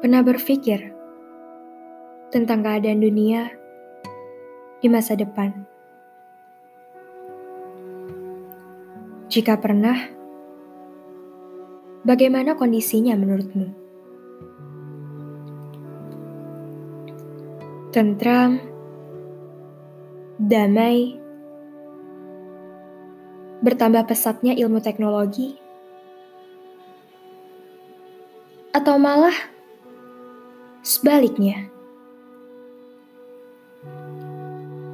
Pernah berpikir tentang keadaan dunia di masa depan? Jika pernah, bagaimana kondisinya menurutmu? Tentram, damai, bertambah pesatnya ilmu teknologi, atau malah Sebaliknya,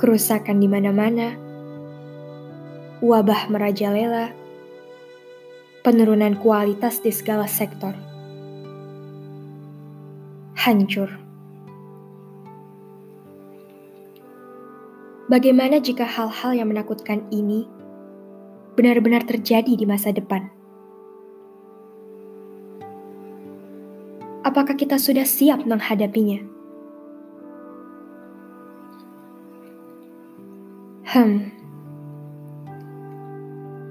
kerusakan di mana-mana, wabah merajalela, penurunan kualitas di segala sektor, hancur. Bagaimana jika hal-hal yang menakutkan ini benar-benar terjadi di masa depan? Apakah kita sudah siap menghadapinya? Hmm,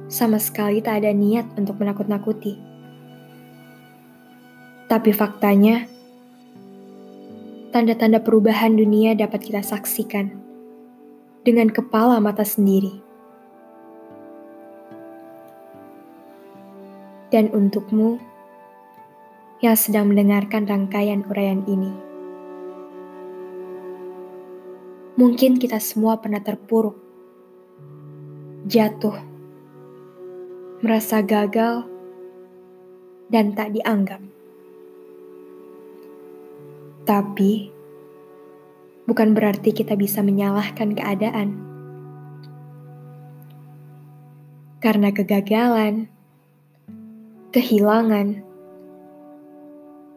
sama sekali tak ada niat untuk menakut-nakuti. Tapi faktanya, tanda-tanda perubahan dunia dapat kita saksikan dengan kepala mata sendiri. Dan untukmu, yang sedang mendengarkan rangkaian uraian ini. Mungkin kita semua pernah terpuruk, jatuh, merasa gagal, dan tak dianggap. Tapi, bukan berarti kita bisa menyalahkan keadaan. Karena kegagalan, kehilangan,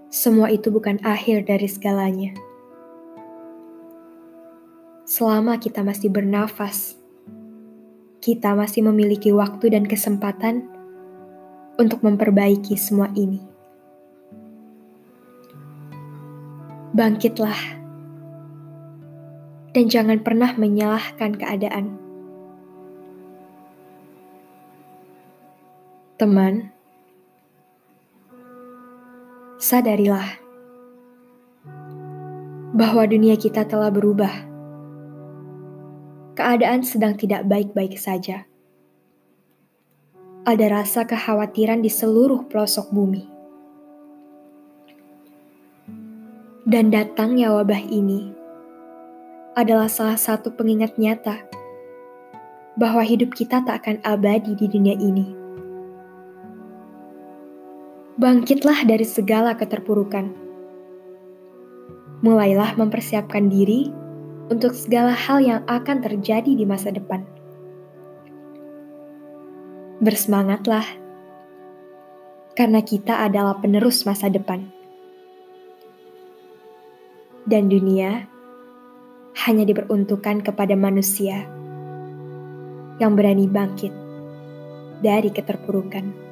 semua itu bukan akhir dari segalanya. Selama kita masih bernafas, kita masih memiliki waktu dan kesempatan untuk memperbaiki semua ini. Bangkitlah, dan jangan pernah menyalahkan keadaan. Teman, sadarilah bahwa dunia kita telah berubah. Keadaan sedang tidak baik-baik saja. Ada rasa kekhawatiran di seluruh pelosok bumi. Dan datangnya wabah ini adalah salah satu pengingat nyata bahwa hidup kita tak akan abadi di dunia ini bangkitlah dari segala keterpurukan. Mulailah mempersiapkan diri untuk segala hal yang akan terjadi di masa depan. Bersemangatlah, karena kita adalah penerus masa depan. Dan dunia hanya diperuntukkan kepada manusia yang berani bangkit dari keterpurukan.